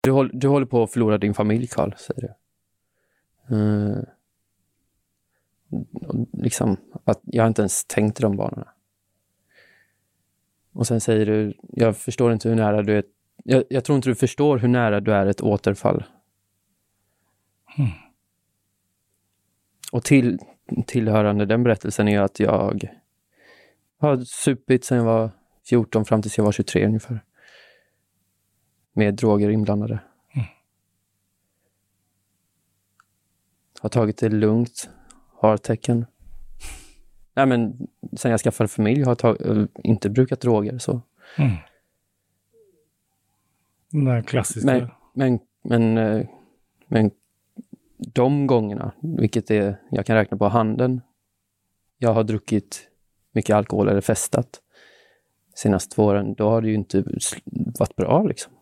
Du, håll, du håller på att förlora din familj, Karl, säger du. Uh, liksom, att jag har inte ens tänkt i de banorna. Och sen säger du, jag förstår inte hur nära du är, jag, jag tror inte du förstår hur nära du är ett återfall. Mm. Och till, tillhörande den berättelsen är att jag har supit sedan jag var 14 fram tills jag var 23 ungefär. Med droger inblandade. Mm. Har tagit det lugnt. Har tecken. Nej men sen jag skaffade familj har jag tag- inte brukat droger så. Mm. Den klassiska. Men, men, men, eh, men de gångerna, vilket är, jag kan räkna på handen, jag har druckit mycket alkohol eller festat senaste två åren, då har det ju inte varit bra liksom.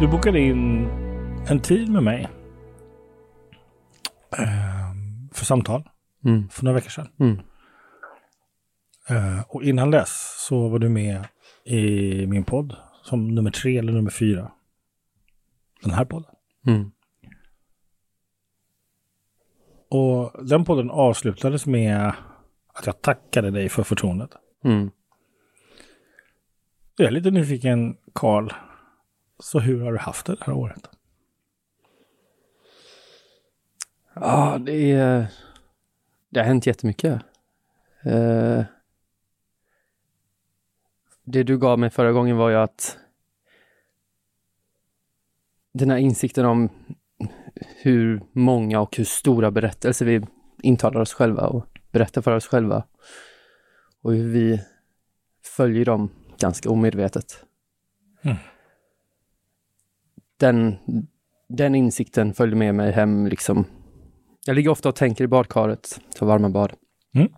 Du bokade in en tid med mig. Eh, för samtal. Mm. För några veckor sedan. Mm. Eh, och innan dess så var du med i min podd som nummer tre eller nummer fyra. Den här podden. Mm. Och den podden avslutades med att jag tackade dig för förtroendet. Mm. Jag är lite nyfiken, Karl. Så hur har du haft det det här året? Ja, det är... Det har hänt jättemycket. Uh, det du gav mig förra gången var ju att den här insikten om hur många och hur stora berättelser vi intalar oss själva och berättar för oss själva. Och hur vi följer dem ganska omedvetet. Mm den, den insikten följde med mig hem liksom. Jag ligger ofta och tänker i badkaret, så varma bad. Mm.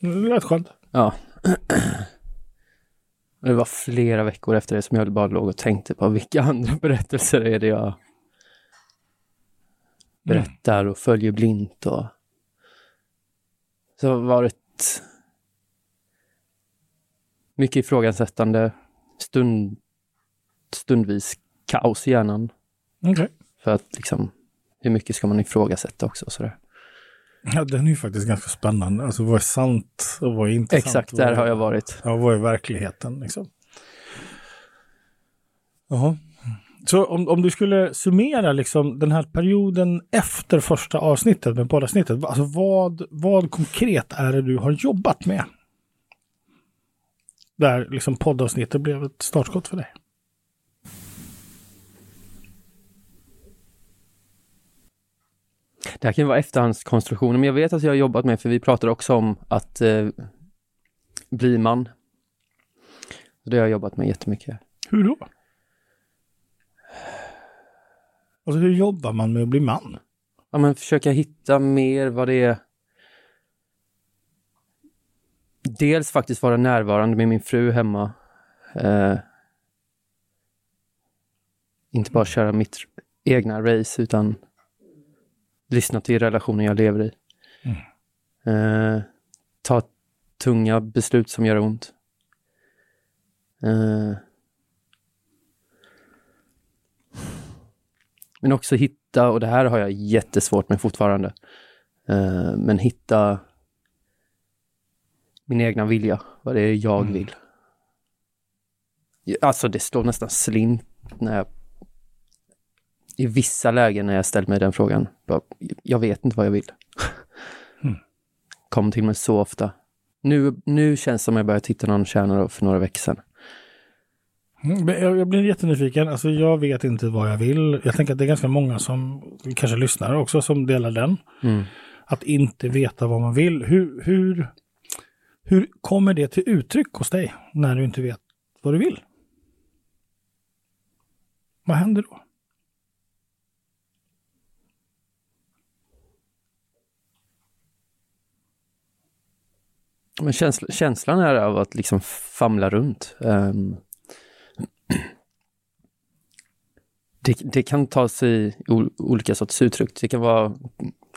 Det lät skönt. Ja. Det var flera veckor efter det som jag bara låg och tänkte på vilka andra berättelser är det jag berättar och följer blint och så har det varit mycket ifrågasättande, stund, stundvis kaos i hjärnan. Okay. För att liksom, hur mycket ska man ifrågasätta också? Sådär. Ja, den är ju faktiskt ganska spännande. Alltså vad är sant och vad är inte Exakt, sant? Exakt, där har jag varit. Ja, vad är verkligheten liksom? Jaha. Så om, om du skulle summera liksom den här perioden efter första avsnittet med poddavsnittet, alltså vad, vad konkret är det du har jobbat med? Där liksom poddavsnittet blev ett startskott för dig. Det här kan vara efterhandskonstruktioner, men jag vet att jag har jobbat med, för vi pratade också om att eh, bli man. Det har jag jobbat med jättemycket. Hur då? Alltså hur jobbar man med att bli man? Ja, men försöka hitta mer vad det är. Dels faktiskt vara närvarande med min fru hemma. Eh, inte bara köra mitt egna race, utan lyssna till relationen jag lever i. Mm. Eh, ta tunga beslut som gör ont. Eh, men också hitta, och det här har jag jättesvårt med fortfarande, eh, men hitta min egna vilja, vad det är jag mm. vill. Alltså det slår nästan slint när jag i vissa lägen när jag ställt mig den frågan, bara, jag vet inte vad jag vill. Mm. Kom till mig så ofta. Nu, nu känns det som jag börjat hitta någon kärna för några veckor sedan. Mm, jag blir jättenyfiken. Alltså jag vet inte vad jag vill. Jag tänker att det är ganska många som kanske lyssnar också som delar den. Mm. Att inte veta vad man vill. Hur, hur, hur kommer det till uttryck hos dig när du inte vet vad du vill? Vad händer då? Men känsla, känslan är av att liksom famla runt. Um, det, det, kan ta sig olika sorters uttryck. Det kan vara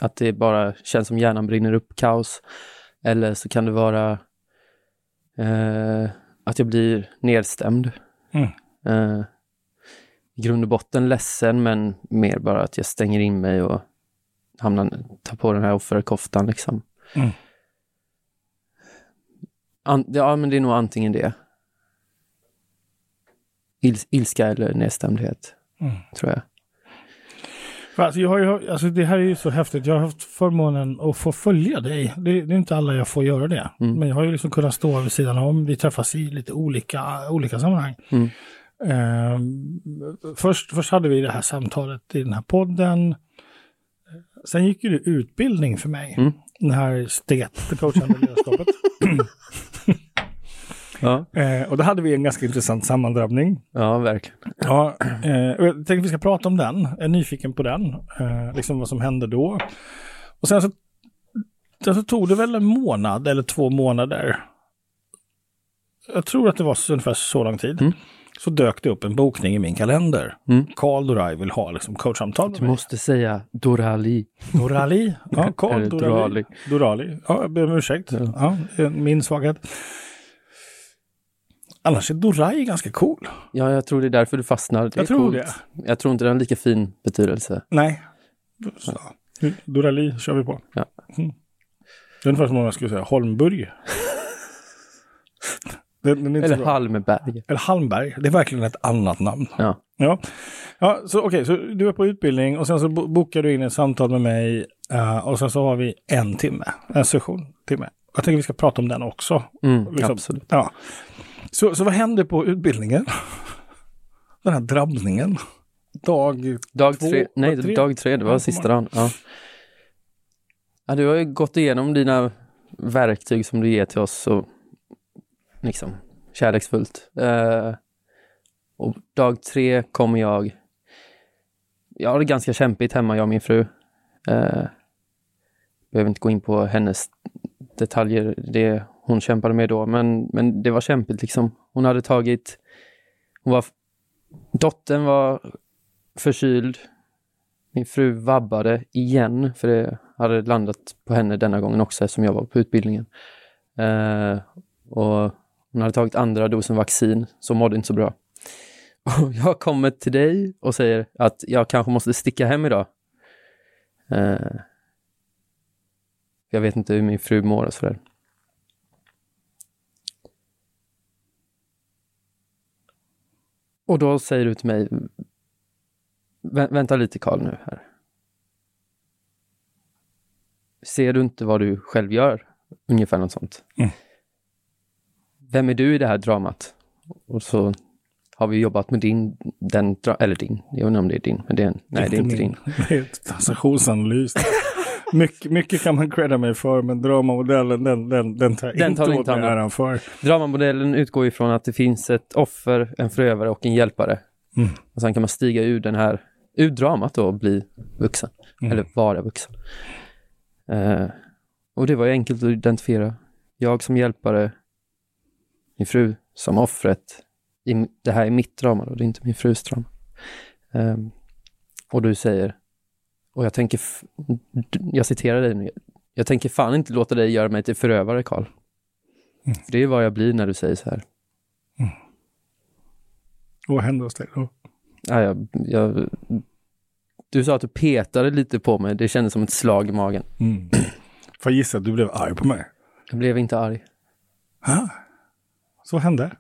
att det bara känns som hjärnan brinner upp, kaos. Eller så kan det vara uh, att jag blir nedstämd. Mm. Uh, I grund och botten ledsen, men mer bara att jag stänger in mig och hamnar, tar på den här offerkoftan. Liksom. Mm. An, ja, men det är nog antingen det. Il, ilska eller nedstämdhet, Mm. tror jag. Alltså, jag har ju, alltså det här är ju så häftigt. Jag har haft förmånen att få följa dig. Det, det är inte alla jag får göra det. Mm. Men jag har ju liksom kunnat stå vid sidan om. Vi träffas i lite olika, olika sammanhang. Mm. Ehm, först, först hade vi det här samtalet i den här podden. Sen gick ju det utbildning för mig. Mm. Den här det coachande ledarskapet. Ja, Ehm, och då hade vi en ganska intressant sammandrabbning. ja verkligen. Ja, eh, och jag tänkte vi ska prata om den. Jag är nyfiken på den. Eh, liksom vad som hände då. Och sen så, sen så tog det väl en månad eller två månader. Jag tror att det var så- ungefär så lång tid. Mm. Så dök det upp en bokning i min kalender. Mm. Carl Doray vill ha liksom coachsamtal med Du mig. måste säga Dorali. Dorali. Ja, Carl Dorali. Dorali. Dorali. Ja, jag ber om ursäkt. Ja. Ja, min svaghet. Annars är Doray ganska cool. Ja, jag tror det är därför du fastnar. Det Jag tror coolt. det. Jag tror inte det har en lika fin betydelse. Nej. Så. Dorali kör vi på. Ja. Mm. Det är ungefär som om jag skulle säga Holmburg. Den, den Eller. Hallmeberg. Eller Halmberg. Det är verkligen ett annat namn. Ja. Ja, ja så okej, så du är på utbildning och sen så bo- bokar du in ett samtal med mig eh, och sen så har vi en timme, en session, timme. Jag tänker vi ska prata om den också. Mm, Liksom. Absolut. Ja. Så, så vad händer på utbildningen? Den här drabbningen. Dag... Dag Två- tre, nej, dag tre? dag tre, det var Ja, sista dagen. Ja. Ja, du har ju gått igenom dina verktyg som du ger till oss så liksom kärleksfullt. Eh, och dag tre kommer jag, jag har det ganska kämpigt hemma, jag och min fru. Eh, behöver inte gå in på hennes detaljer, det hon kämpade med då, men, men det var kämpigt liksom. Hon hade tagit, hon var, dottern var förkyld. Min fru vabbade igen, för det hade landat på henne denna gången också eftersom jag var på utbildningen. Eh, och hon hade tagit andra dosen vaccin, så mådde inte så bra. Och jag kommer till dig och säger att jag kanske måste sticka hem idag. Eh, jag vet inte hur min fru mår och sådär. Och då säger du till mig, Vä vänta lite Karl nu här. Ser du inte vad du själv gör? Ungefär något sånt. Mm. Vem är du i det här dramat? Och så har vi jobbat med din, den, eller din, jag undrar om det är din, men det är, nej det är inte din. Det är ett transaktionsanalys. Mycket, mycket kan man credda mig för, men dramamodellen den, den, den tar Den inte tar åt mig äran för. Dramamodellen utgår ifrån att det finns ett offer, en förövare och en hjälpare. Mm. Och sen kan man stiga ur den här, ur dramat då och bli vuxen. Mm. Eller vara vuxen. Eh, och det var ju enkelt att identifiera. Jag som hjälpare, min fru som offret. I, det här är mitt drama då, det är inte min frus drama. Ehm, och du säger, och jag tänker, jag citerar dig nu, jag tänker fan inte låta dig göra mig till förövare, Karl. Mm. För det är vad jag blir när du säger så här. Och vad hände hos dig då? Ja, jag, jag, du sa att du petade lite på mig, det kändes som ett slag i magen. Mm. Får jag gissa att du blev arg på mig? Jag blev inte arg. Ha? Så hände?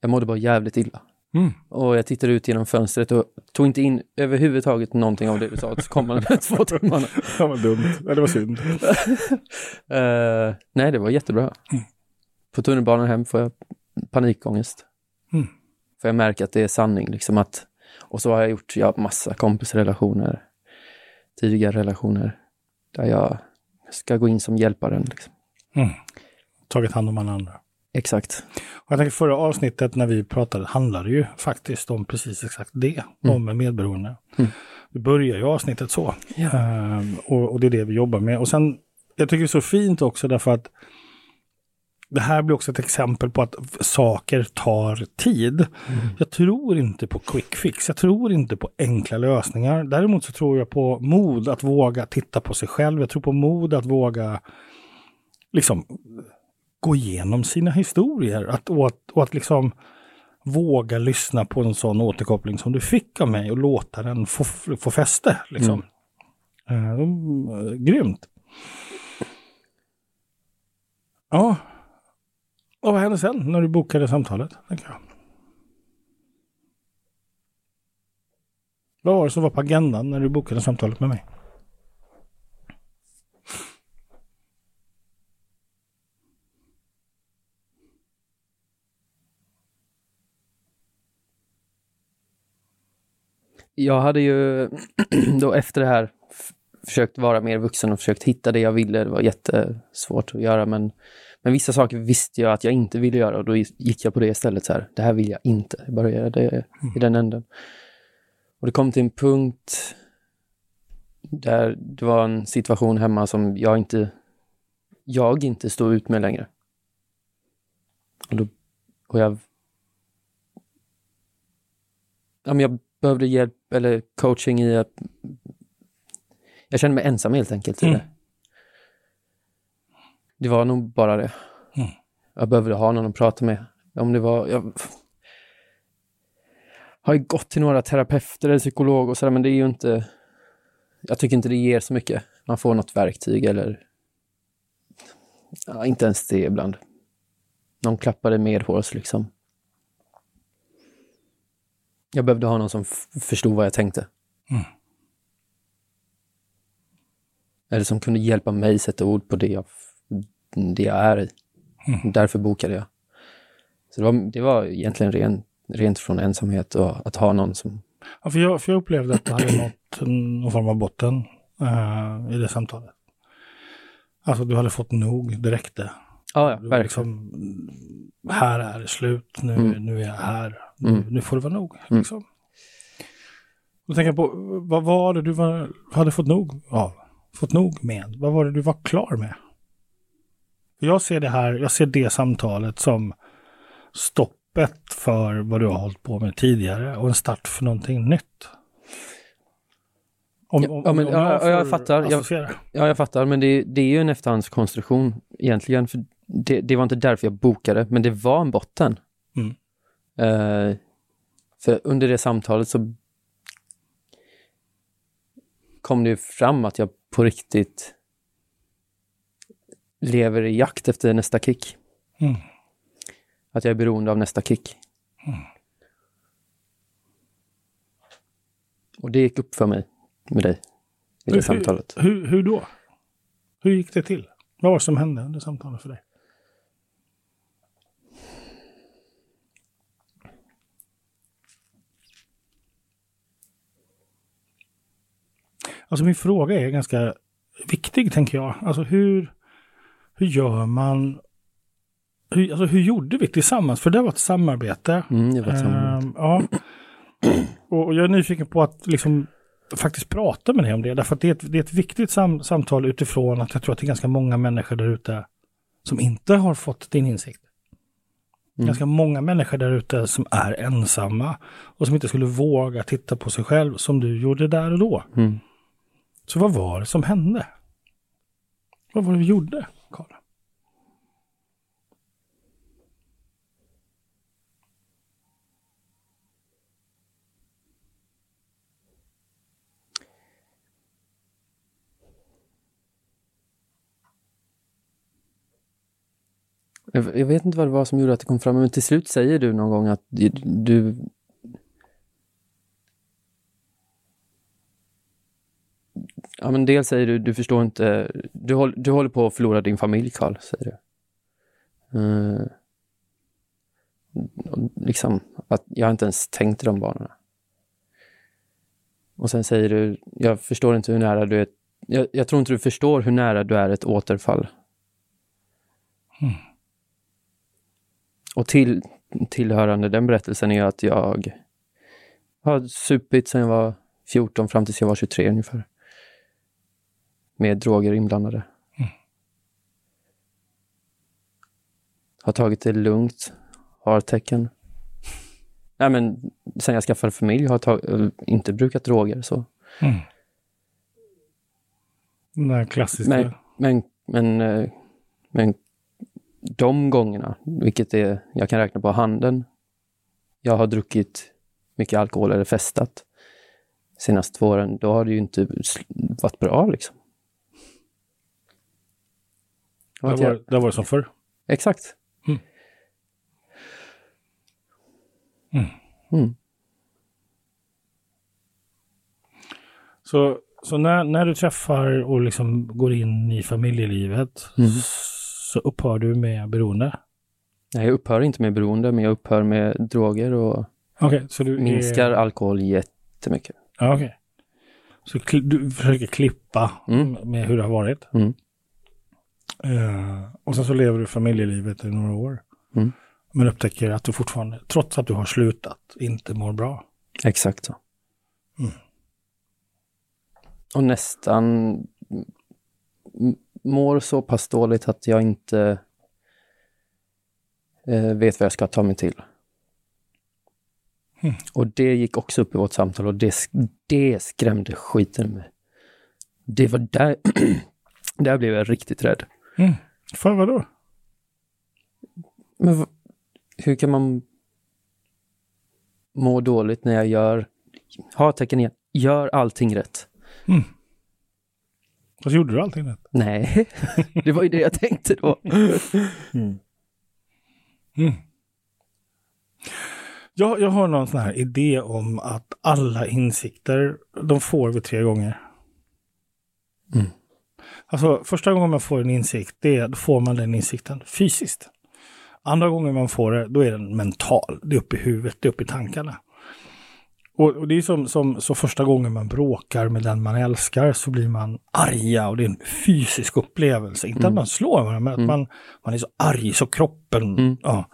Jag mådde bara jävligt illa. Mm. Och jag tittade ut genom fönstret och tog inte in överhuvudtaget någonting av det du sa. Så kom man med två timmarna. Det var dumt. Ja, det var synd. Eh, nej, det var jättebra. Mm. På tunnelbanan hem får jag panikångest. Mm. För jag märker att det är sanning. Liksom att, och så har jag gjort jag har massa kompisrelationer, tidigare relationer, där jag ska gå in som hjälparen. Liksom. Mm. Tagit hand om alla andra. Exakt. Och jag tänker förra avsnittet när vi pratade handlade ju faktiskt om precis exakt det, Mm. om medberoende. Mm. Vi börjar ju avsnittet så. Ja. Ehm, och, och det är det vi jobbar med. Och sen, jag tycker det är så fint också därför att det här blir också ett exempel på att saker tar tid. Mm. Jag tror inte på quick fix. Jag tror inte på enkla lösningar. Däremot så tror jag på mod att våga titta på sig själv. Jag tror på mod att våga liksom gå igenom sina historier. Att, och, att, och att liksom våga lyssna på en sån återkoppling som du fick av mig och låta den få, få fäste. Liksom. Mm. Uh, grymt. Ja. Och vad hände sen när du bokade samtalet? Tänker jag. Vad var det som var på agendan när du bokade samtalet med mig? Jag hade ju då efter det här försökt vara mer vuxen och försökt hitta det jag ville. Det var jättesvårt att göra men, men vissa saker visste jag att jag inte ville göra och då gick jag på det istället. så här. Det här vill jag inte. Jag började mm. i den änden. Och det kom till en punkt där det var en situation hemma som jag inte, jag inte stod ut med längre. Och, då, och jag, ja, men jag behövde hjälp eller coaching i att jag kände mig ensam helt enkelt. Mm. Det var nog bara det. Mm. Jag behövde ha någon att prata med. Om det var... Jag har ju gått till några terapeuter eller psykologer och sådär, men det är ju inte... Jag tycker inte det ger så mycket. Man får något verktyg eller... Ja, inte ens det ibland. Någon klappade medhårs liksom. Jag behövde ha någon som förstod vad jag tänkte. Mm. Eller som kunde hjälpa mig sätta ord på det jag, det jag är i. Mm. Därför bokade jag. Så det var, det var egentligen ren, rent från ensamhet och att ha någon som... Ja, för, jag, för jag upplevde att det hade nått någon form av botten uh, i det samtalet. Alltså du hade fått nog, det räckte. Ja, ja verkligen. Liksom, här är det slut, nu, mm. nu är jag här, nu, mm. nu får det vara nog. Mm. Liksom. Då tänker jag på, vad var det du var, hade fått nog av? fått nog med? Vad var det du var klar med? Jag ser det här, jag ser det samtalet som stoppet för vad du har hållit på med tidigare och en start för någonting nytt. Om, ja, om, men, om jag, ja, jag fattar. Jag, ja, jag fattar, men det, det, är ju en efterhandskonstruktion egentligen. För det, det, var inte därför jag bokade, men det var en botten. Mm. Uh, för under det samtalet så kom det fram att jag på riktigt lever i jakt efter nästa kick. Mm. Att jag är beroende av nästa kick. Mm. Och det gick upp för mig med dig i det hur, samtalet. Hur, hur då? Hur gick det till? Vad var det som hände under samtalet för dig? Alltså min fråga är ganska viktig, tänker jag. Alltså hur, hur gör man hur, alltså, hur gjorde vi tillsammans? För det var ett samarbete. Mm, det var ett samarbete. Uh, ja. Och jag är nyfiken på att liksom faktiskt prata med dig om det. Därför att det är ett, det är ett viktigt sam samtal utifrån att jag tror att det är ganska många människor där ute som inte har fått din insikt. Mm. Ganska många människor där ute som är ensamma och som inte skulle våga titta på sig själv som du gjorde där och då. Mm. Så vad var det som hände? Vad var det vi gjorde, Karla? Jag vet inte vad det var som gjorde att det kom fram, men till slut säger du någon gång att du Ja, men dels säger du, du förstår inte, du, håll, du håller på att förlora din familj, Karl, säger du. Uh, liksom, att jag inte ens tänkt de barnen. Och sen säger du, jag förstår inte hur nära du är, jag, jag tror inte du förstår hur nära du är ett återfall. Mm. Och till, tillhörande den berättelsen är att jag har supit sedan jag var 14 fram tills jag var 23 ungefär med droger inblandade. Mm. har tagit det lugnt, har tecken. Nej men sen jag skaffade familj har jag tag- inte brukat droger så. Mm. Den här klassiska. Men, men, men, eh, men de gångerna, vilket är, jag kan räkna på handen, jag har druckit mycket alkohol eller festat senaste två åren, då har det ju inte varit bra liksom. Det var, det var det som förr. Exakt. Mm. Mm. Mm. Så, så när, när du träffar och liksom går in i familjelivet Mm. så upphör du med beroende? Nej, jag upphör inte med beroende, men jag upphör med droger och så du minskar Är, alkohol jättemycket. ja, okej. Så kli, du försöker klippa Mm. med hur det har varit. Eh, och sen så lever du familjelivet i några år. Mm. Men upptäcker att du fortfarande, trots att du har slutat, inte mår bra. Exakt så. Mm. Och nästan mår så pass dåligt att jag inte eh, vet vad jag ska ta mig till. Mm. Och det gick också upp i vårt samtal och det, det skrämde skiten mig. Det var där, där blev jag riktigt rädd. Mm. För vad då? Men v- hur kan man må dåligt när jag gör, har tecken igen, gör allting rätt? Mm. Så gjorde du allting rätt. Nej, det var ju det jag tänkte då. Mm. Jag, jag har någon sån här idé om att alla insikter, de får vi tre gånger. Mm. Alltså första gången man får en insikt, det är, då får man den insikten fysiskt. Andra gången man får det, då är den mental. Det är uppe i huvudet, det är uppe i tankarna. Och, och det är som, som så första gången man bråkar med den man älskar så blir man arga och det är en fysisk upplevelse. Inte att man slår varandra, men att man, man är så arg så kroppen... Mm. Ja.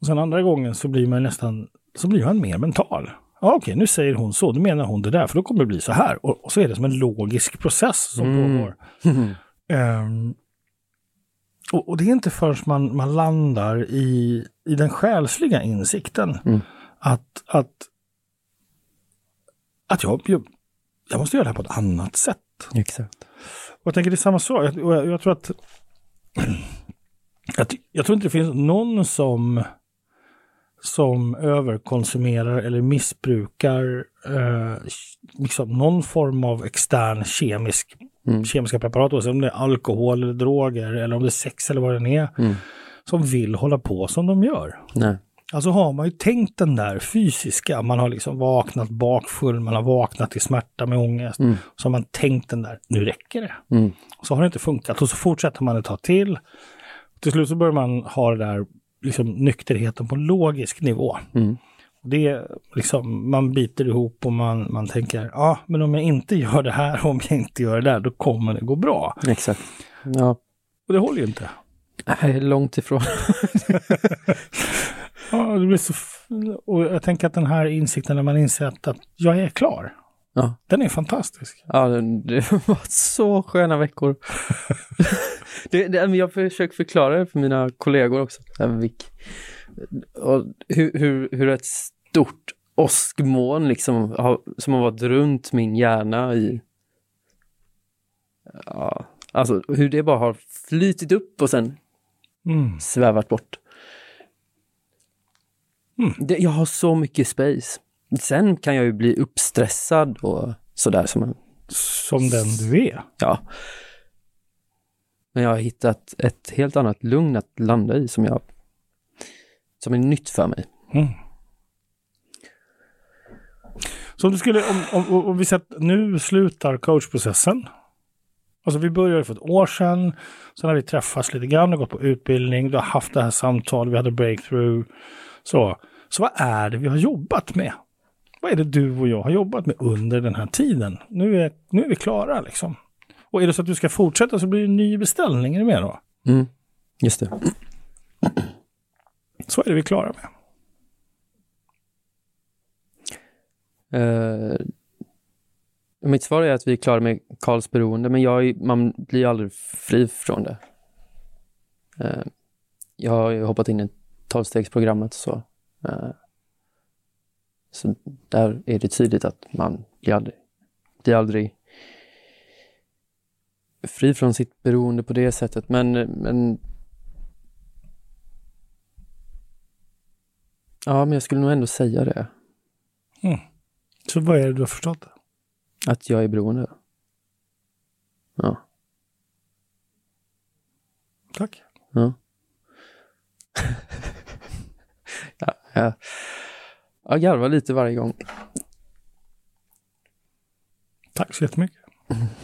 Och sen andra gången så blir man nästan så blir man mer mental. Ja, okej, nu säger hon så, då menar hon det där, för då kommer det bli så här. Och, och så är det som en logisk process som Mm. pågår. Ehm, och, och det är inte förrän man, man landar i, i den själsliga insikten Mm. att, att, att jag, jag, jag måste göra det här på ett annat sätt. Exakt. Och jag tänker det är samma sak. Jag, jag, jag tror att jag, jag tror inte det finns någon som som överkonsumerar eller missbrukar eh, liksom någon form av extern kemisk, Mm. kemiska preparat, oavsett om det är alkohol eller droger eller om det är sex eller vad det är, Mm. som vill hålla på som de gör. Nej. Alltså har man ju tänkt den där fysiska, man har liksom vaknat bakfull, man har vaknat i smärta med ångest. Mm. Så har man tänkt den där, nu räcker det. Mm. Så har det inte funkat och så fortsätter man ett tag till. Till slut så börjar man ha det där liksom, nykterheten på logisk nivå. Mm. Det är liksom, man biter ihop och man, man tänker, ja men om jag inte gör det här, om jag inte gör det där, då kommer det gå bra. Exakt. Ja, Och det håller ju inte. Nej, långt ifrån. Ja, det blir så och jag tänker att den här insikten när man inser att, att jag är klar, Ja. den är fantastisk. Ja, det, det var så sköna veckor. Det, det, jag försöker förklara det för mina kollegor också. Och hur, hur, hur ett stort åskmoln liksom har, som har varit runt min hjärna i... Ja, alltså hur det bara har flytit upp och sen Mm. svävat bort. Mm. Det, jag har så mycket space. Sen kan jag ju bli uppstressad och sådär som en Som den du är. Ja. Men jag har hittat ett helt annat lugn att landa i som jag som är nytt för mig. Mm. Så om du skulle, om, om, om vi sett, nu slutar coachprocessen. Alltså vi började för ett år sedan. Sen har vi träffats lite grann och gått på utbildning. Du har haft det här samtalet, vi hade breakthrough. Så, så vad är det vi har jobbat med? Vad är det du och jag har jobbat med under den här tiden? Nu är, nu är vi klara liksom. Och är det så att du ska fortsätta så blir det en ny beställning, är du med då? Mm. Just det. Så är det vi klara med. Eh, mitt svar är att vi är klara med Karls beroende, men jag, är- man blir aldrig fri från det. Eh, jag har ju hoppat in i tolvstegsprogrammet så. Eh, så där är det tydligt att man blir aldrig, blir aldrig fri från sitt beroende på det sättet. Men, men Ja, men jag skulle nog ändå säga det. Mm. Så vad är det du har förstått? Att jag är beroende. Ja. Tack. Ja. ja, ja. Jag garvar lite varje gång. Tack så jättemycket.